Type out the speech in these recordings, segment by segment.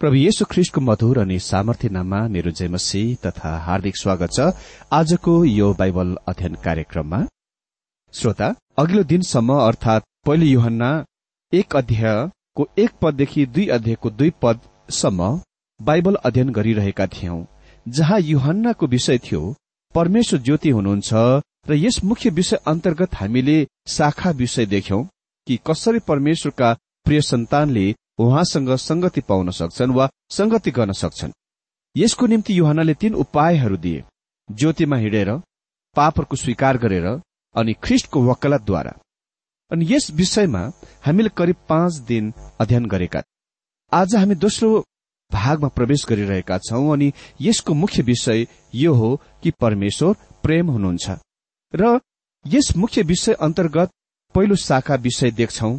प्रभु येशु ख्रिस्टको मधुर अनि सामर्थ्य नाममा मेरो जयमसी तथा हार्दिक स्वागत छ। आजको यो बाइबल अध्ययन कार्यक्रममा श्रोता अघिल्लो दिनसम्म अर्थात पहिलो युहन्ना एक अध्यायको एक पददेखि दुई अध्यायको दुई पदसम्म बाइबल अध्ययन गरिरहेका थियौं जहाँ युहन्नाको विषय थियो परमेश्वर ज्योति हुनुहुन्छ र यस मुख्य विषय अन्तर्गत हामीले शाखा विषय देख्यौं कि कसरी परमेश्वरका प्रिय सन्तानले उहाँसँग संगति पाउन सक्छन् वा संगति गर्न सक्छन्। यसको निम्ति युहानले तीन उपायहरू दिए। ज्योतिमा हिँडेर पापहरूको स्वीकार गरेर अनि ख्रिष्टको वकालतद्वारा। अनि यस विषयमा हामीले करिब पाँच दिन अध्ययन गरेका आज हामी दोस्रो भागमा प्रवेश गरिरहेका छौं अनि यसको मुख्य विषय यो हो कि परमेश्वर प्रेम हुनुहुन्छ। र यस मुख्य विषय अन्तर्गत पहिलो शाखा विषय देख्छौ।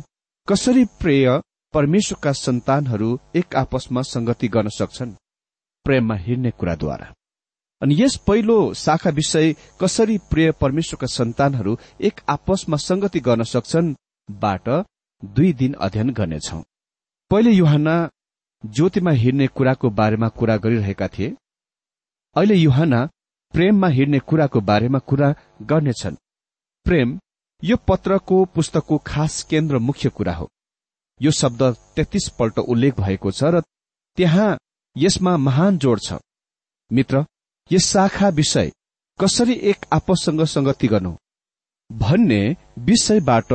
कसरी प्रेय परमेश्वरका सन्तानहरू एक आपसमा संगति गर्न सक्छन् प्रेममा हिँड्ने कुराद्वारा। अनि यस पहिलो शाखा विषय कसरी प्रिय परमेश्वरका सन्तानहरू एक आपसमा संगति गर्न सक्छन् बाट दुई दिन अध्ययन गर्नेछौ। पहिले युहाना ज्योतिमा हिँड्ने कुराको बारेमा कुरा गरिरहेका थिए। अहिले युहाना प्रेममा हिँड्ने कुराको बारेमा कुरा गर्नेछन्। प्रेम यो पत्रको पुस्तकको खास केन्द्र मुख्य कुरा हो। यो शब्द तेत्तीस पल्ट उल्लेख भएको छ र त्यहाँ यसमा महान जोड छ। मित्र यस शाखा विषय कसरी एक आपससँग संगति गर्नु? भन्ने विषयबाट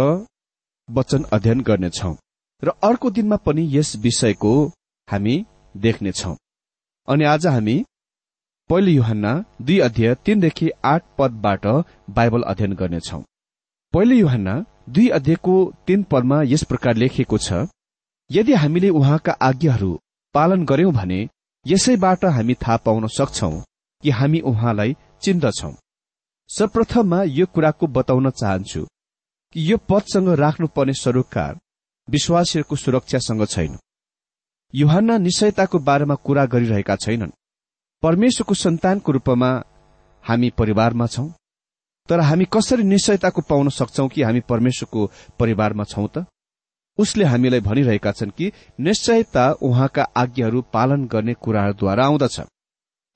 वचन अध्ययन गर्नेछौ र अर्को दिनमा पनि यस विषयको हामी देख्नेछौ। अनि आज हामी पहिलो युहन्ना दुई अध्यय तीनदेखि आठ पदबाट बाइबल अध्ययन गर्नेछौ। पहिलो युहन्ना दुई अध्ययको तीन पदमा यस प्रकार लेखिएको छ यदि हामीले उहाँका आज्ञाहरू पालन गर्यौं भने यसैबाट हामी थाहा पाउन सक्छौ कि हामी उहाँलाई चिन्दछौ। सर्वप्रथममा यो कुराको बताउन चाहन्छु कि यो पदसँग राख्नुपर्ने सरोकार विश्वासीहरूको सुरक्षासँग छैन। युहान्ना निश्चयताको बारेमा कुरा गरिरहेका छैनन्। परमेश्वरको सन्तानको रूपमा हामी परिवारमा छौं। तर हामी कसरी निश्चयताको पाउन सक्छौ कि हामी परमेश्वरको परिवारमा छौं त? उसले हामीलाई भनिरहेका छन् कि निश्चयता उहाँका आज्ञाहरू पालन गर्ने कुराहरूद्वारा आउँदछ।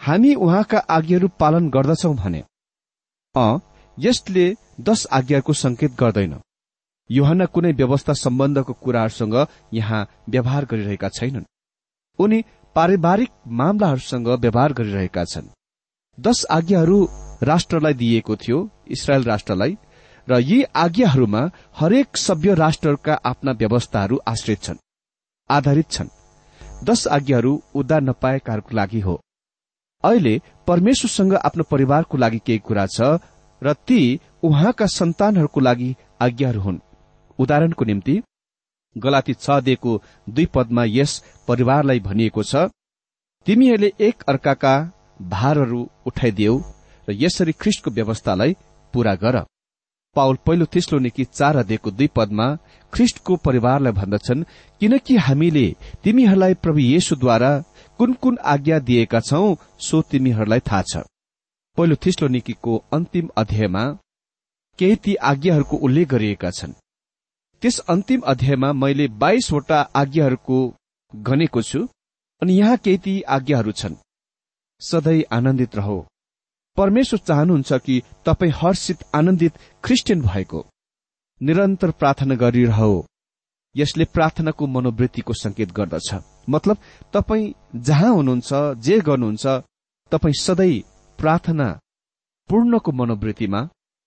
हामी उहाँका आज्ञाहरू पालन गर्दछौ भने अ यसले दश आज्ञाको संकेत गर्दैन। युहना कुनै व्यवस्था सम्बन्धको कुराहरूसँग यहाँ व्यवहार गरिरहेका छैनन्। उनी पारिवारिक मामलाहरूसँग व्यवहार गरिरहेका छन्। दश आज्ञाहरू राष्ट्रलाई दिइएको थियो इसरायल राष्ट्रलाई र यी आज्ञाहरूमा हरेक सभ्य राष्ट्रहरूका आफ्ना व्यवस्थाहरू आश्रित छन् आधारित छन्। दश आज्ञाहरू उद्धार नपाएकाहरूको लागि हो। अहिले परमेश्वरसँग आफ्नो परिवारको लागि केही कुरा छ र ती उहाँका सन्तानहरूको लागि आज्ञाहरू हुन्। उदाहरणको निम्ति गलाती छ दिएको दुई पदमा यस परिवारलाई भनिएको छ तिमीहरूले एक अर्काका भारहरू उठाइदेऊ र यसरी ख्रिस्टको व्यवस्थालाई पूरा गर। पाउल पहिलो तेस्लो निकी चार अध्ययको दुई पदमा ख्रिस्टको परिवारलाई भन्दछन् किनकि हामीले तिमीहरूलाई प्रभु येशुद्वारा कुन कुन आज्ञा दिएका छौ सो तिमीहरूलाई थाहा छ। पहिलो थिस्लो निकीको अन्तिम अध्यायमा केही ती आज्ञाहरूको उल्लेख गरिएका छन्। त्यस अन्तिम अध्यायमा मैले बाइसवटा आज्ञाहरूको गनेको छु अनि यहाँ केही ती आज्ञाहरू छन्। सधैँ आनन्दित रहो। परमेश्वर चाहनुहुन्छ कि तपाईँ हर्षित आनन्दित क्रिस्चियन भएको। निरन्तर प्रार्थना गरिरह। यसले प्रार्थनाको मनोवृत्तिको संकेत गर्दछ। मतलब तपाईँ जहाँ हुनुहुन्छ जे गर्नुहुन्छ तपाईँ सधैँ प्रार्थना पूर्णको मनोवृत्तिमा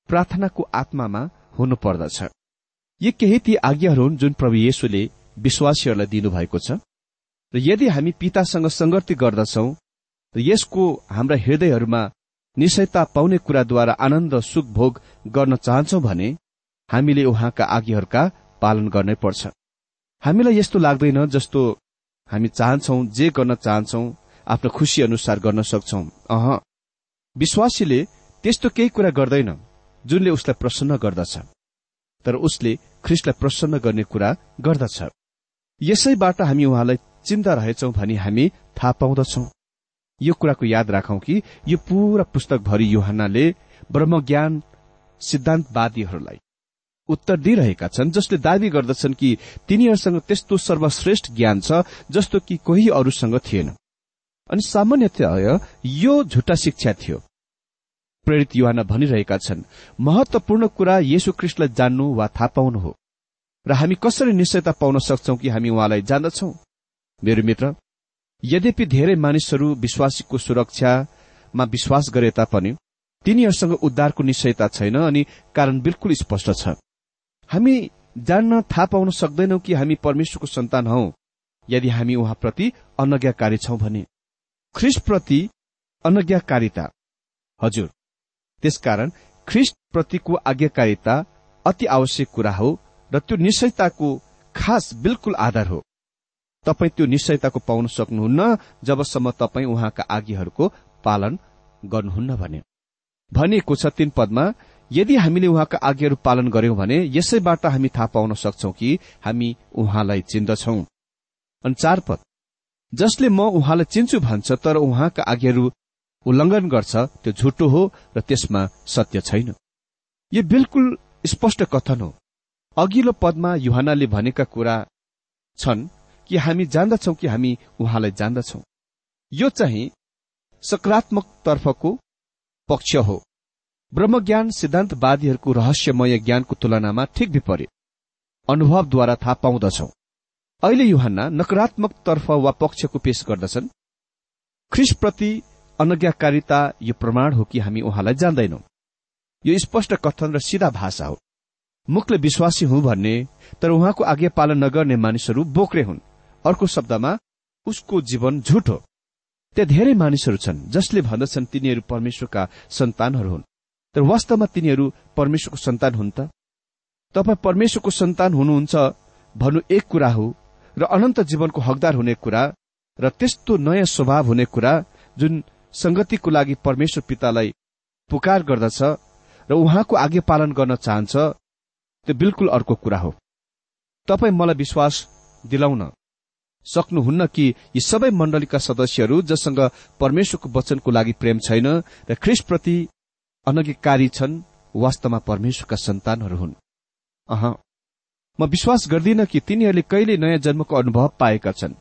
प्रार्थनाको आत्मामा हुनुपर्दछ। यी केही ती आज्ञाहरू हुन् जुन प्रभु येशुले विश्वासीहरूलाई दिनुभएको छ। र यदि हामी पितासँग संगति गर्दछौ र यसको हाम्रा हृदयहरूमा निश्चयता पाउने कुराद्वारा आनन्द सुख भोग गर्न चाहन्छौ भने हामीले उहाँका आज्ञाहरूका पालन गर्नै पर्छ। हामीलाई यस्तो लाग्दैन जस्तो हामी चाहन्छौ जे गर्न चाहन्छौ आफ्नो खुशी अनुसार गर्न सक्छौ। अह विश्वासीले त्यस्तो केही कुरा गर्दैन जुनले उसलाई प्रसन्न गर्दछ तर उसले ख्रिस्टलाई प्रसन्न गर्ने कुरा गर्दछ। यसैबाट हामी उहाँलाई चिन्ता रहेछौ भनी हामी थाहा पाउँदछौ। यो कुराको याद राखौं कि यो पूरा पुस्तकभरि युहानले ब्रह्मज्ञान सिद्धान्तवादीहरूलाई उत्तर दिइरहेका छन् जसले दावी गर्दछन् कि तिनीहरूसँग त्यस्तो सर्वश्रेष्ठ ज्ञान छ जस्तो कि कोही अरूसँग थिएन। अनि सामान्यतया यो झुट्टा शिक्षा थियो। प्रेरित युवाना भनिरहेका छन् महत्वपूर्ण कुरा येशु क्रिस्टलाई जान्नु वा थाहा पाउनु हो। र हामी कसरी निश्चयता पाउन सक्छौ कि हामी उहाँलाई जान्दछौ? मेरो मित्र यद्यपि धेरै मानिसहरू विश्वासीको सुरक्षामा विश्वास गरे तापनि तिनीहरूसँग उद्धारको निश्चयता छैन अनि कारण बिल्कुल स्पष्ट छ। हामी जान्न थाहा पाउन सक्दैनौ कि हामी परमेश्वरको सन्तान हौ यदि हामी उहाँप्रति अनज्ञाकारी छौं भने। ख्रिस्टप्रति अनज्ञाकारिता। हजुर त्यसकारण ख्रिस्ट प्रतिको आज्ञाकारिता अति आवश्यक कुरा हो र त्यो निश्चयताको खास बिल्कुल आधार हो। तपाईँ त्यो निश्चयताको पाउन सक्नुहुन्न जबसम्म तपाईँ उहाँका आज्ञाहरूको पालन गर्नुहुन्न भने। भनिएको छ तीन पदमा यदि हामीले उहाँका आज्ञाहरू पालन गर्यौं भने यसैबाट हामी थाहा पाउन सक्छौ कि हामी उहाँलाई चिन्दछौ। अनि चार पद। जसले म उहाँलाई चिन्छु भन्छ तर उहाँका आज्ञाहरू उल्लङ्घन गर्छ त्यो झुटो हो र त्यसमा सत्य छैन। यो बिल्कुल स्पष्ट कथन हो। अघिल्लो पदमा युहानाले भनेका कुरा छन् कि हामी जान्दछौ कि हामी उहाँलाई जान्दछौ। यो चाहिँ सकारात्मक तर्फको पक्ष हो। ब्रह्मज्ञान सिद्धान्तवादीहरूको रहस्यमय ज्ञानको तुलनामा ठिक विपरीत। अनुभवद्वारा थाहा पाउँदछौ। अहिले युहान्ना नकारात्मक तर्फ वा पक्षको पेश गर्दछन्। ख्रिसप्रति अनज्ञाकारिता यो प्रमाण हो कि हामी उहाँलाई जान्दैनौ। यो स्पष्ट कथन र सिधा भाषा हो। मुखले विश्वासी हुँ भन्ने तर उहाँको आज्ञा पालन नगर्ने मानिसहरू बोक्रे हुन्। अर्को शब्दमा उसको जीवन झुट त्यहाँ धेरै मानिसहरू छन् जसले भन्दछन् तिनीहरू परमेश्वरका सन्तानहरू हुन्। तर वास्तवमा तिनीहरू परमेश्वरको सन्तान हुन् त? तपाईँ परमेश्वरको सन्तान हुनुहुन्छ भन्नु एक कुरा हो र अनन्त जीवनको हकदार हुने कुरा र त्यस्तो नयाँ स्वभाव हुने कुरा जुन संगतिको लागि परमेश्वर पितालाई पुकार गर्दछ र उहाँको आज्ञा पालन गर्न चाहन्छ त्यो बिल्कुल अर्को कुरा हो। तपाईँ मलाई विश्वास दिलाउन सक्नुहुन्न कि यी सबै मण्डलीका सदस्यहरू जससँग परमेश्वरको वचनको लागि प्रेम छैन र ख्रिसप्रति अनज्ञकारी छन् वास्तवमा परमेश्वरका सन्तानहरू हुन्। अह म विश्वास गर्दिन कि तिनीहरूले कहिले नयाँ जन्मको अनुभव पाएका छन्।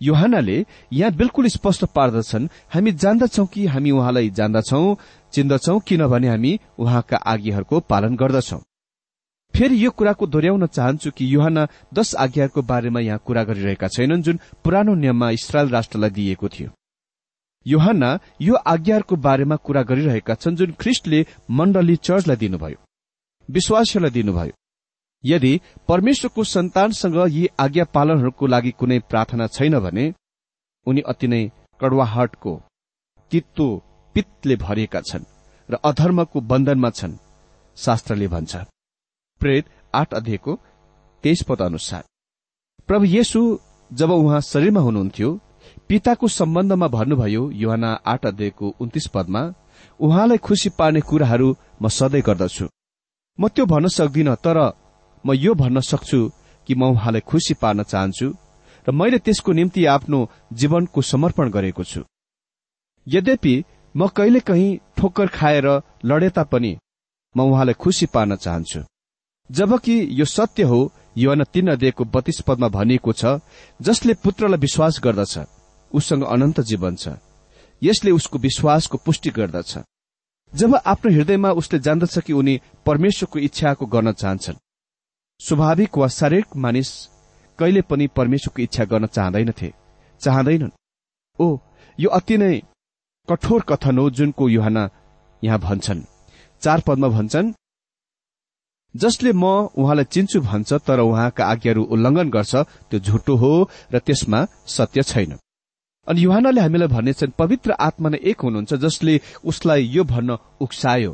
युहानाले यहाँ बिल्कुल स्पष्ट पार्दछन् हामी जान्दछौ कि हामी उहाँलाई जान्दछौ चिन्दछौ किनभने हामी उहाँका आज्ञाहरूको पालन गर्दछौ। फेरि यो कुराको दोहोऱ्याउन चाहन्छु कि युहाना दश आज्ञाहरूको बारेमा यहाँ कुरा गरिरहेका छैनन् जुन पुरानो नियममा इसरायल राष्ट्रलाई दिइएको थियो। युहाना यो आज्ञाहरूको बारेमा कुरा गरिरहेका छन् जुन ख्रिस्टले मण्डली चर्चलाई दिनुभयो विश्वासीलाई दिनुभयो। यदि परमेश्वरको सन्तानसँग यी आज्ञा पालनहरूको लागि कुनै प्रार्थना छैन भने उनी अति नै कड़वाहटको तित्तो पित्तले भरिएका छन् र अधर्मको बन्धनमा छन् शास्त्रले भन्छ। प्रेत आठ अध्ययको तेइस पद अनुसार। प्रभु येशु जब उहाँ शरीरमा हुनुहुन्थ्यो पिताको सम्बन्धमा भन्नुभयो युहाना आठ अध्ययको उन्तिस पदमा उहाँलाई खुशी पार्ने कुराहरू म सधैँ गर्दछु। म त्यो भन्न सक्दिन तर म यो भन्न सक्छु कि म उहाँलाई खुशी पार्न चाहन्छु र मैले त्यसको निम्ति आफ्नो जीवनको समर्पण गरेको छु। यद्यपि म कहिले कहीँ ठोक्कर खाएर लडे तापनि म उहाँलाई खुशी पार्न चाहन्छु। जबकि यो सत्य हो युवा तीन अध्ययको बत्तीस पदमा भनिएको छ जसले पुत्रलाई विश्वास गर्दछ उसँग अनन्त जीवन छ। यसले उसको विश्वासको पुष्टि गर्दछ। जब आफ्नो हृदयमा उसले जान्दछ कि उनी परमेश्वरको इच्छाको गर्न चाहन्छन्। स्वाभाविक वा शारीरिक मानिस कहिले पनि परमेश्वरको इच्छा गर्न चाहँदैनथे। चाहँदैनन्। ओ यो अति नै कठोर कथन हो जुनको युहाना यहाँ भन्छन्। चार पदमा भन्छन् जसले म उहाँलाई चिन्छु भन्छ तर उहाँका आज्ञाहरू उल्लङ्घन गर्छ त्यो झुटो हो र त्यसमा सत्य छैन। अनि युहानले हामीलाई भनेछन् पवित्र आत्मा नै एक हुनुहुन्छ जसले उसलाई यो भन्न उक्सायो।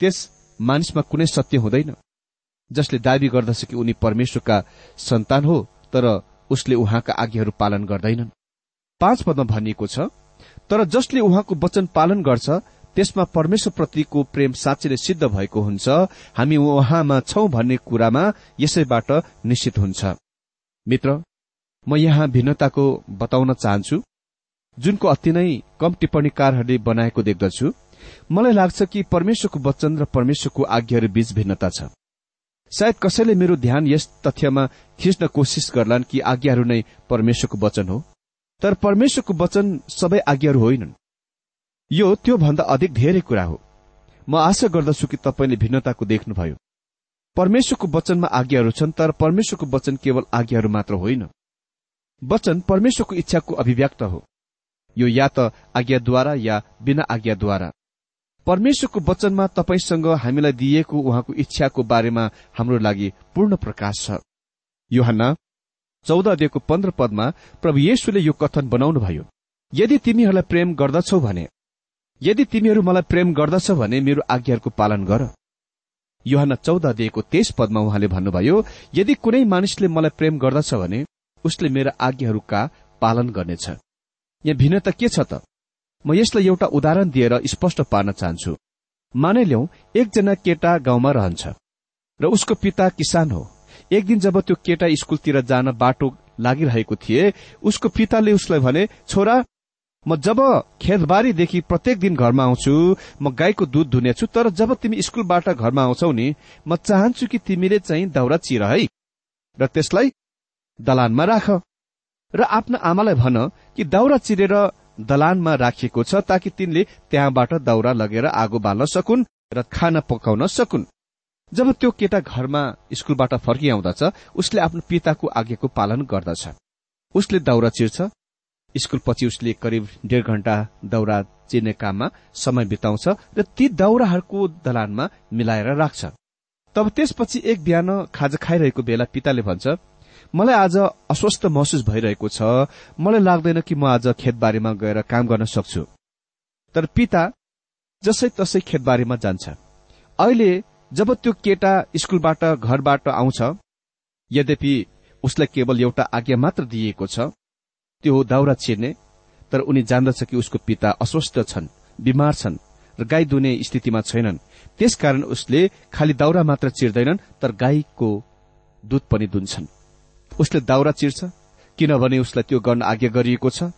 त्यस मानिसमा कुनै सत्य हुँदैन। जसले दावी गर्दछ कि उनी परमेश्वरका सन्तान हो तर उसले उहाँका आज्ञाहरू पालन गर्दैनन्। पाँच पदमा भनिएको छ तर जसले उहाँको वचन पालन गर्छ त्यसमा परमेश्वरप्रतिको प्रेम साँच्चै सिद्ध भएको हुन्छ। हामी उहाँमा छौं भन्ने कुरामा यसैबाट निश्चित हुन्छ। मित्र म यहाँ भिन्नताको बताउन चाहन्छु। जुनको अति नै कम टिप्पणीकारहरूले बनाएको देख्दछु। मलाई लाग्छ कि परमेश्वरको वचन र परमेश्वरको आज्ञाहरू बीच भिन्नता छ। सायद कसैले मेरो ध्यान यस तथ्यमा खिच्न कोसिस गर्लान् कि आज्ञाहरू नै परमेश्वरको वचन हो। तर परमेश्वरको वचन सबै आज्ञाहरू होइनन्। यो त्योभन्दा अधिक धेरै कुरा हो। म आशा गर्दछु कि तपाईँले भिन्नताको देख्नुभयो। परमेश्वरको वचनमा आज्ञाहरू छन् तर परमेश्वरको वचन केवल आज्ञाहरू मात्र होइन। वचन परमेश्वरको इच्छाको अभिव्यक्त हो। यो या त आज्ञाद्वारा या बिना आज्ञाद्वारा। परमेश्वरको वचनमा तपाईँसँग हामीलाई दिइएको उहाँको इच्छाको बारेमा हाम्रो लागि पूर्ण प्रकाश छ। योहन्ना चौध अध्ययको पन्ध्र पदमा प्रभु येशुले यो कथन बनाउनुभयो। यदि तिमीहरूलाई प्रेम गर्दछौ भने यदि तिमीहरू मलाई प्रेम गर्दछ भने मेरो आज्ञाहरूको पालन गर। योहन्ना चौध अध्ययको तेइस पदमा उहाँले भन्नुभयो यदि कुनै मानिसले मलाई प्रेम गर्दछ भने उसले मेरा आज्ञाहरूका पालन गर्नेछ। यहाँ भिन्नता के छ त? म यसलाई एउटा उदाहरण दिएर स्पष्ट पार्न चाहन्छु। मानिल्याउ एकजना केटा गाउँमा रहन्छ र उसको पिता किसान हो। एक दिन जब त्यो केटा स्कूलतिर जान बाटो लागिरहेको थिए उसको पिताले उसलाई भने छोरा म जब खेतबारीदेखि प्रत्येक दिन घरमा आउँछु म गाईको दुध धुनेछु तर जब तिमी स्कूलबाट घरमा आउँछौ नि म चाहन्छु कि तिमीले चाहिँ दाउरा चिर है र त्यसलाई दलानमा राख। र आफ्ना आमालाई भन कि दाउरा चिरेर दलानमा राखिएको छ ताकि तिनले त्यहाँबाट दाउरा लगेर आगो बाल्न सकुन् र खाना पकाउन सकुन्। जब त्यो केटा घरमा स्कूलबाट फर्किआउँदछ उसले आफ्नो पिताको आज्ञाको पालन गर्दछ। उसले दाउरा चिर्छ स्कूल पछि उसले करिब डेढ घण्टा दाउरा चिर्ने काममा समय बिताउँछ र ती दाउराहरूको दलानमा मिलाएर राख्छ। तब त्यसपछि एक बिहान खाजा खाइरहेको बेला पिताले भन्छ मलाई आज अस्वस्थ महसुस भइरहेको छ। मलाई लाग्दैन कि म आज खेतबारीमा गएर काम गर्न सक्छु। तर पिता जसै तसै खेतबारीमा जान्छ अहिले जब त्यो केटा स्कूलबाट घरबाट आउँछ यद्यपि उसलाई केवल एउटा आज्ञा मात्र दिइएको छ त्यो दाउरा छिर्ने तर उनी जान्दछ कि उसको पिता अस्वस्थ छन् बिमार छन् र गाई दुने स्थितिमा छैनन्। त्यसकारण उसले खालि दाउरा मात्र चिर्दैनन् तर गाईको दूध पनि दुन्छन्। उसले दाउरा चिर्छ किनभने उसलाई त्यो गर्न आज्ञा गरिएको छ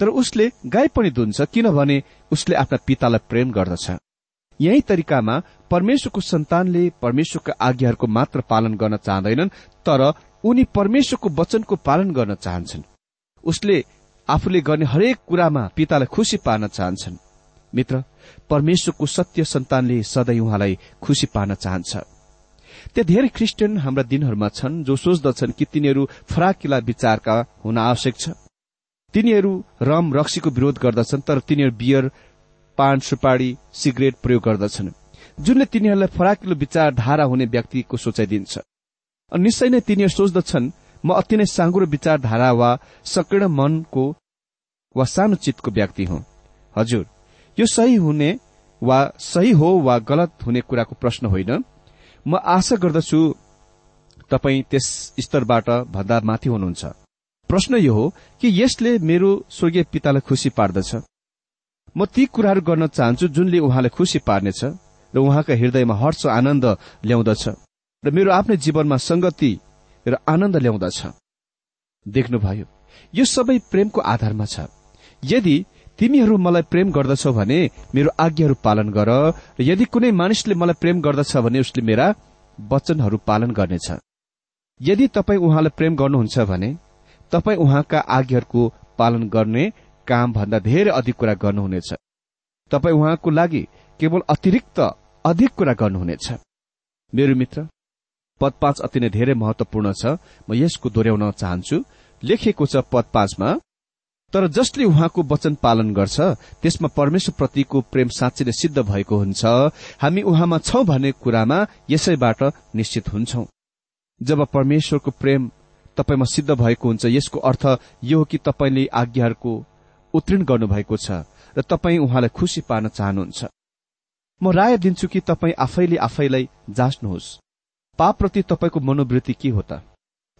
तर उसले गाई पनि दुन्छ किनभने उसले आफ्ना पितालाई प्रेम गर्दछ। यही तरिकामा परमेश्वरको सन्तानले परमेश्वरका आज्ञाहरूको मात्र पालन गर्न चाहँदैनन् तर उनी परमेश्वरको वचनको पालन गर्न चाहन्छन्। उसले आफूले गर्ने हरेक कुरामा पितालाई खुसी पार्न चाहन्छन्। मित्र परमेश्वरको सत्य सन्तानले सधैँ उहाँलाई खुसी पार्न चाहन्छ। त्यहाँ धेरै क्रिस्चियन हाम्रा दिनहरूमा छन् जो सोच्दछन् कि तिनीहरू फराकिला विचारका हुन आवश्यक छ। तिनीहरू रम रक्सीको विरोध गर्दछन् तर तिनीहरू बियर पान सुपारी सिगरेट प्रयोग गर्दछन्। जुनले तिनीहरूलाई फराकिलो विचारधारा हुने व्यक्तिको सोचाइ दिन्छ। निश्चय नै तिनीहरू सोच्दछन् म अति नै साँगुरो विचारधारा वा सक्रिय मनको वा सानो चितको व्यक्ति हुँ। हजुर यो सही हुने वा सही हो वा गलत हुने कुराको प्रश्न होइन। म आशा गर्दछु तपाईँ त्यस स्तरबाट भन्दा माथि हुनुहुन्छ। प्रश्न यो हो कि यसले मेरो स्वर्गीय पितालाई खुसी पार्दछ। म ती कुराहरू गर्न चाहन्छु जुनले उहाँलाई खुसी पार्नेछ र उहाँका हृदयमा हर्ष आनन्द ल्याउँदछ। र मेरो आफ्नै जीवनमा संगति र आनन्द ल्याउँदछ। देख्नुभयो यो सबै प्रेमको आधारमा छ। यदि तिमीहरू मलाई प्रेम गर्दछौ भने मेरो आज्ञाहरू पालन गर र यदि कुनै मानिसले मलाई प्रेम गर्दछ भने उसले मेरा वचनहरू पालन गर्नेछ। यदि तपाईँ उहाँलाई प्रेम गर्नुहुन्छ भने तपाईँ उहाँका आज्ञाहरूको पालन गर्ने काम भन्दा धेरै अधिक कुरा गर्नुहुनेछ। तपाईँ उहाँको लागि केवल अतिरिक्त अधिक कुरा गर्नुहुनेछ। मेरो मित्र पद पाँच अति नै धेरै महत्वपूर्ण छ। म यसको दोहोऱ्याउन चाहन्छु। लेखिएको छ पद पाँचमा तर जसले उहाँको वचन पालन गर्छ त्यसमा परमेश्वरप्रतिको प्रेम साँच्चै नै सिद्ध भएको हुन्छ। हामी उहाँमा छौं भन्ने कुरामा यसैबाट निश्चित हुन्छौ। जब परमेश्वरको प्रेम तपाईँमा सिद्ध भएको हुन्छ यसको अर्थ यो हो कि तपाईँले आज्ञाहरूको उत्तीर्ण गर्नुभएको छ र तपाईँ उहाँलाई खुसी पार्न चाहनुहुन्छ। म राय दिन्छु कि तपाईँ आफैले आफैलाई जाँच्नुहोस्। पापप्रति तपाईँको मनोवृत्ति के हो त?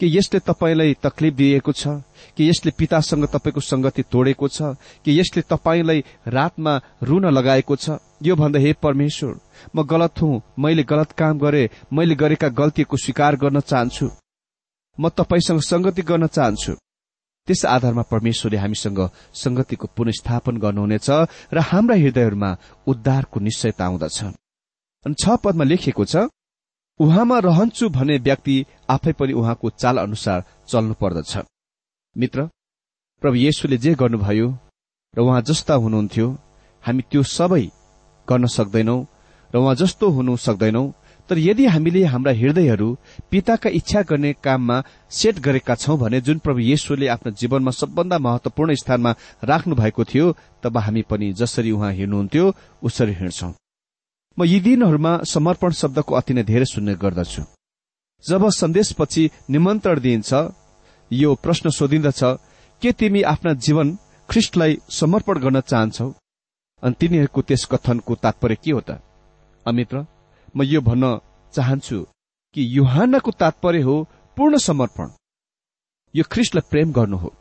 के यसले तपाईँलाई तकलिफ दिएको छ? कि यसले पितासँग तपाईँको संगति तोडेको छ? कि यसले तपाईँलाई रातमा रुन लगाएको छ? यो भन्दा हे परमेश्वर म गलत हुँ। मैले गलत काम गरे। मैले गरेका गल्तीको स्वीकार गर्न चाहन्छु। म तपाईँसँग संगति गर्न चाहन्छु। त्यस आधारमा परमेश्वरले हामीसँग संगतिको पुनस्थापन गर्नुहुनेछ र हाम्रा हृदयहरूमा उद्धारको निश्चयता आउँदछ। अनि छ पदमा लेखिएको छ उहाँमा रहन्छु भन्ने व्यक्ति आफै पनि उहाँको चाल अनुसार चल्नु पर्दछ। मित्र प्रभु येशुले जे गर्नुभयो र उहाँ जस्ता हुनुहुन्थ्यो हामी त्यो सबै गर्न सक्दैनौ र उहाँ जस्तो हुनु सक्दैनौ तर यदि हामीले हाम्रा हृदयहरू पिताका इच्छा गर्ने काममा सेट गरेका छौं भने जुन प्रभु येशुले आफ्नो जीवनमा सबभन्दा महत्वपूर्ण स्थानमा राख्नु भएको थियो तब हामी पनि जसरी उहाँ हिँड्नुहुन्थ्यो उसरी हिँड्छौं। म यी दिनहरूमा समर्पण शब्दको अति नै धेरै सुन्ने गर्दछु। जब सन्देशपछि निमन्त्रण दिइन्छ यो प्रश्न सोधिन्दछ के तिमी आफ्ना जीवन ख्रिष्टलाई समर्पण गर्न चाहन्छौ? अनि तिनीहरूको त्यस कथनको तात्पर्य के हो त? अमित्र म यो भन्न चाहन्छु कि युहानको तात्पर्य हो पूर्ण समर्पण। यो ख्रिस्टलाई प्रेम गर्नु हो।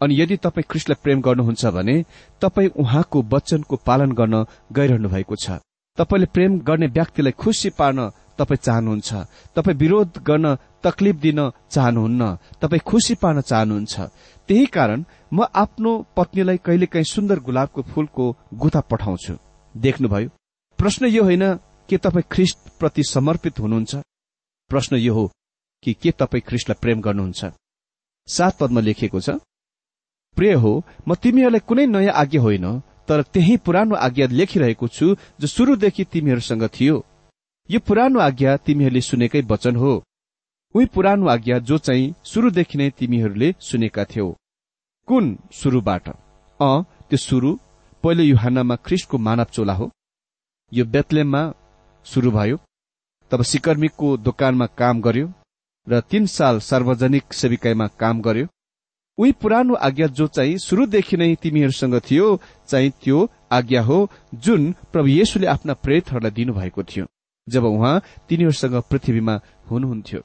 अनि यदि तपाईँ ख्रिस्टलाई प्रेम गर्नुहुन्छ भने तपाईँ उहाँको वचनको पालन गर्न गइरहनु भएको छ। तपाईँले प्रेम गर्ने व्यक्तिलाई खुसी पार्न तपाईँ चाहनुहुन्छ। तपाईँ विरोध गर्न तकलिफ दिन चाहनुहुन्न। तपाईँ खुसी पार्न चाहनुहुन्छ। त्यही कारण म आफ्नो पत्नीलाई कहिलेकाहीँ सुन्दर गुलाबको फूलको गुथा पठाउँछु। देख्नुभयो प्रश्न यो होइन के तपाईँ ख्रिस्ट प्रति समर्पित हुनुहुन्छ? प्रश्न यो हो कि के तपाईँ ख्रिस्टलाई प्रेम गर्नुहुन्छ? सात पदमा लेखिएको छ प्रिय हो म तिमीहरूलाई कुनै नयाँ आज्ञा होइन। तर त्यही पुरानो आज्ञा लेखिरहेको छु जो शुरूदेखि तिमीहरूसँग थियो। यो पुरानो आज्ञा तिमीहरूले सुनेकै वचन हो। उही पुरानो आज्ञा जो चाहिँ शुरूदेखि नै तिमीहरूले सुनेका थियौ। कुन शुरूबाट अ त्यो शुरू पहिलो युहानमा ख्रिस्टको मानव चोला हो। यो बेतलेममा शुरू भयो। तब सिकर्मिकको दोकानमा काम गर्यो र तीन साल सार्वजनिक सेविकाईमा काम गर्यो। उही पुरानो आज्ञा जो चाहिँ शुरूदेखि नै तिमीहरूसँग थियो चाहिँ त्यो आज्ञा हो जुन प्रभु येशुले आफ्ना प्रेतहरूलाई दिनुभएको थियो। जब उहाँ तिनीहरूसँग पृथ्वीमा हुनुहुन्थ्यो।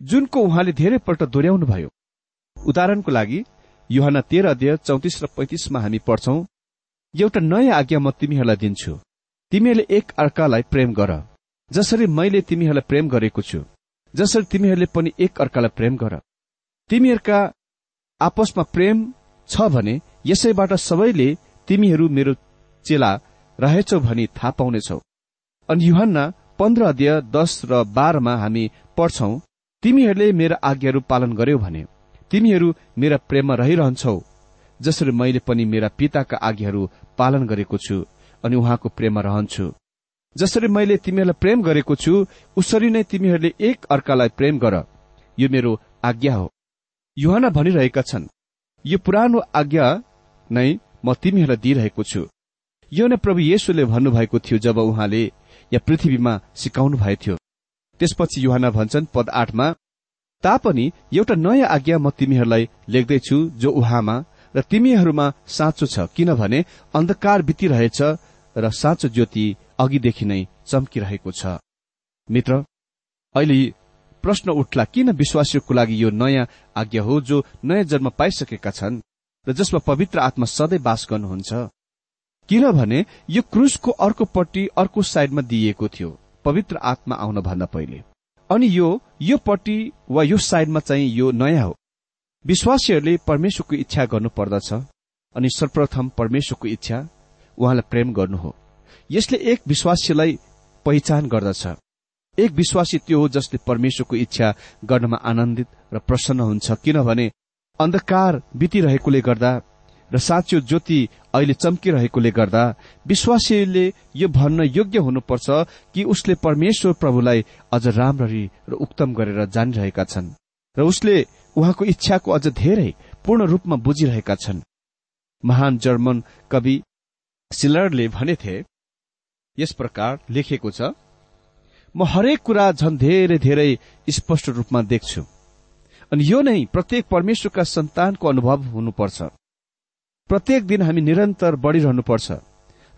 जुनको उहाँले धेरैपल्ट दोहोऱ्याउनु भयो। उदाहरणको लागि युहान तेह्र अध्यय चौतिस र पैतिसमा हामी पढ्छौं एउटा नयाँ आज्ञा म तिमीहरूलाई दिन्छु। तिमीहरूले एक अर्कालाई प्रेम गर। जसरी मैले तिमीहरूलाई प्रेम गरेको छु जसरी तिमीहरूले पनि एक अर्कालाई प्रेम गर। तिमीहरूका आपसमा प्रेम छ भने यसैबाट सबैले तिमीहरू मेरो चेला रहेछौ भनी थाहा पाउनेछौ। अनि युहन्ना पन्ध्र अध्यय दश र बाह्रमा हामी पढ्छौ तिमीहरूले मेरा आज्ञाहरू पालन गर्यौ भने तिमीहरू मेरा प्रेममा रहिरहन्छौ जसरी मैले पनि मेरा पिताका आज्ञाहरू पालन गरेको छु अनि उहाँको प्रेममा रहन्छु। जसरी मैले तिमीहरूलाई प्रेम गरेको छु उसरी नै तिमीहरूले एक अर्कालाई प्रेम गर यो मेरो आज्ञा हो। युहान भनिरहेका छन् यो पुरानो आज्ञा नै म तिमीहरूलाई दिइरहेको छु। यो नै प्रभु येशुले भन्नुभएको थियो जब उहाँले या पृथ्वीमा सिकाउनु भएको थियो। त्यसपछि युहान भन्छन् पद आठमा तापनि एउटा नयाँ आज्ञा म तिमीहरूलाई लेख्दैछु जो उहाँमा र तिमीहरूमा साँचो छ किनभने अन्धकार बितिरहेछ र साँचो ज्योति अघिदेखि नै चम्किरहेको छ। मित्र अहिले प्रश्न उठ्ला किन विश्वासीको लागि यो नयाँ आज्ञा हो जो नयाँ जन्म पाइसकेका छन् र जसमा पवित्र आत्मा सधैँ बास गर्नुहुन्छ? किनभने यो क्रुसको अर्कोपट्टि अर्को साइडमा दिइएको थियो पवित्र आत्मा आउन भन्दा पहिले। अनि यो यो पट्टि वा यो साइडमा चाहिँ यो नयाँ हो। विश्वासीहरूले परमेश्वरको इच्छा गर्नु पर्दछ अनि सर्वप्रथम परमेश्वरको इच्छा उहाँलाई प्रेम गर्नु हो। यसले एक विश्वासीलाई पहिचान गर्दछ। एक विश्वासी त्यो हो जसले परमेश्वरको इच्छा गर्नमा आनन्दित र प्रसन्न हुन्छ। किनभने अन्धकार बितिरहेकोले गर्दा र साँचो ज्योति अहिले चम्किरहेकोले गर्दा विश्वासीले यो भन्न योग्य हुनुपर्छ कि उसले परमेश्वर प्रभुलाई अझ राम्ररी र उत्तम गरेर जानिरहेका छन् र उसले उहाँको इच्छाको अझ धेरै पूर्ण रूपमा बुझिरहेका छन्। महान जर्मन कवि सिलरले भनेथे यस प्रकार लेखिएको छ म हरेक कुरा झन् धेरै धेरै स्पष्ट रूपमा देख्छु। अनि यो नै प्रत्येक परमेश्वरका सन्तानको अनुभव हुनुपर्छ। प्रत्येक दिन हामी निरन्तर बढ़िरहनुपर्छ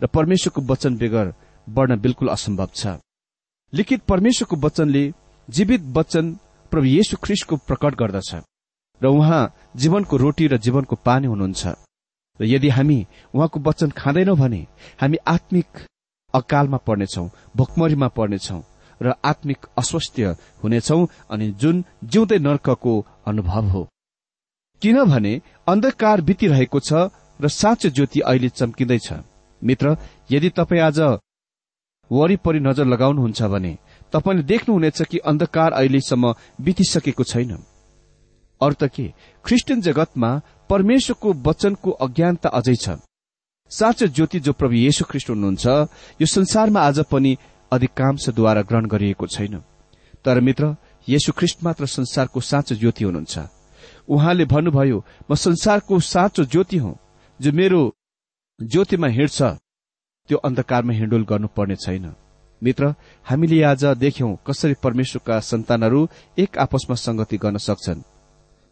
र परमेश्वरको वचन बेगर बढ़न बिल्कुल असम्भव छ। लिखित परमेश्वरको वचनले जीवित वचन प्रभु येशु ख्रिस्टको प्रकट गर्दछ र उहाँ जीवनको रोटी र जीवनको पानी हुनुहुन्छ। र यदि हामी उहाँको वचन खाँदैनौं भने हामी आत्मिक अकालमा पर्नेछौ भोकमरीमा पर्नेछौ र आत्मिक अस्वस्थ्य हुनेछौ अनि जुन जिउँदै नर्कको अनुभव हो। किनभने अन्धकार बितिरहेको छ र साँचो ज्योति अहिले चम्किँदैछ। मित्र यदि तपाईँ आज वरिपरि नजर लगाउनुहुन्छ भने तपाईँले देख्नुहुनेछ कि अन्धकार अहिलेसम्म बितिसकेको छैन। अरू त के? ख्रिस्टियन जगतमा परमेश्वरको वचनको अज्ञानता अझै छ। साँचो ज्योति जो प्रभु येशु ख्रिस्ट हुनुहुन्छ यो संसारमा आज पनि अधिकांशद्वारा ग्रहण गरिएको छैन। तर मित्र येशु ख्रिस्ट मात्र संसारको साँचो ज्योति हुनुहुन्छ। उहाँले भन्नुभयो म संसारको साँचो ज्योति हुँ जो मेरो ज्योतिमा हिँड्छ। त्यो अन्धकारमा हिँडोल गर्नुपर्ने छैन। मित्र हामीले आज देख्यौं कसरी परमेश्वरका सन्तानहरू एक आपसमा संगति गर्न सक्छन्।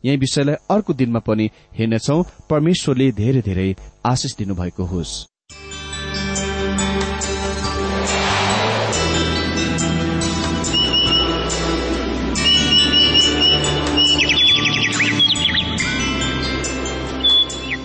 यही विषयलाई अर्को दिनमा पनि हेर्नेछौ। परमेश्वरले धेरै धेरै आशिष दिनुभएको होस्।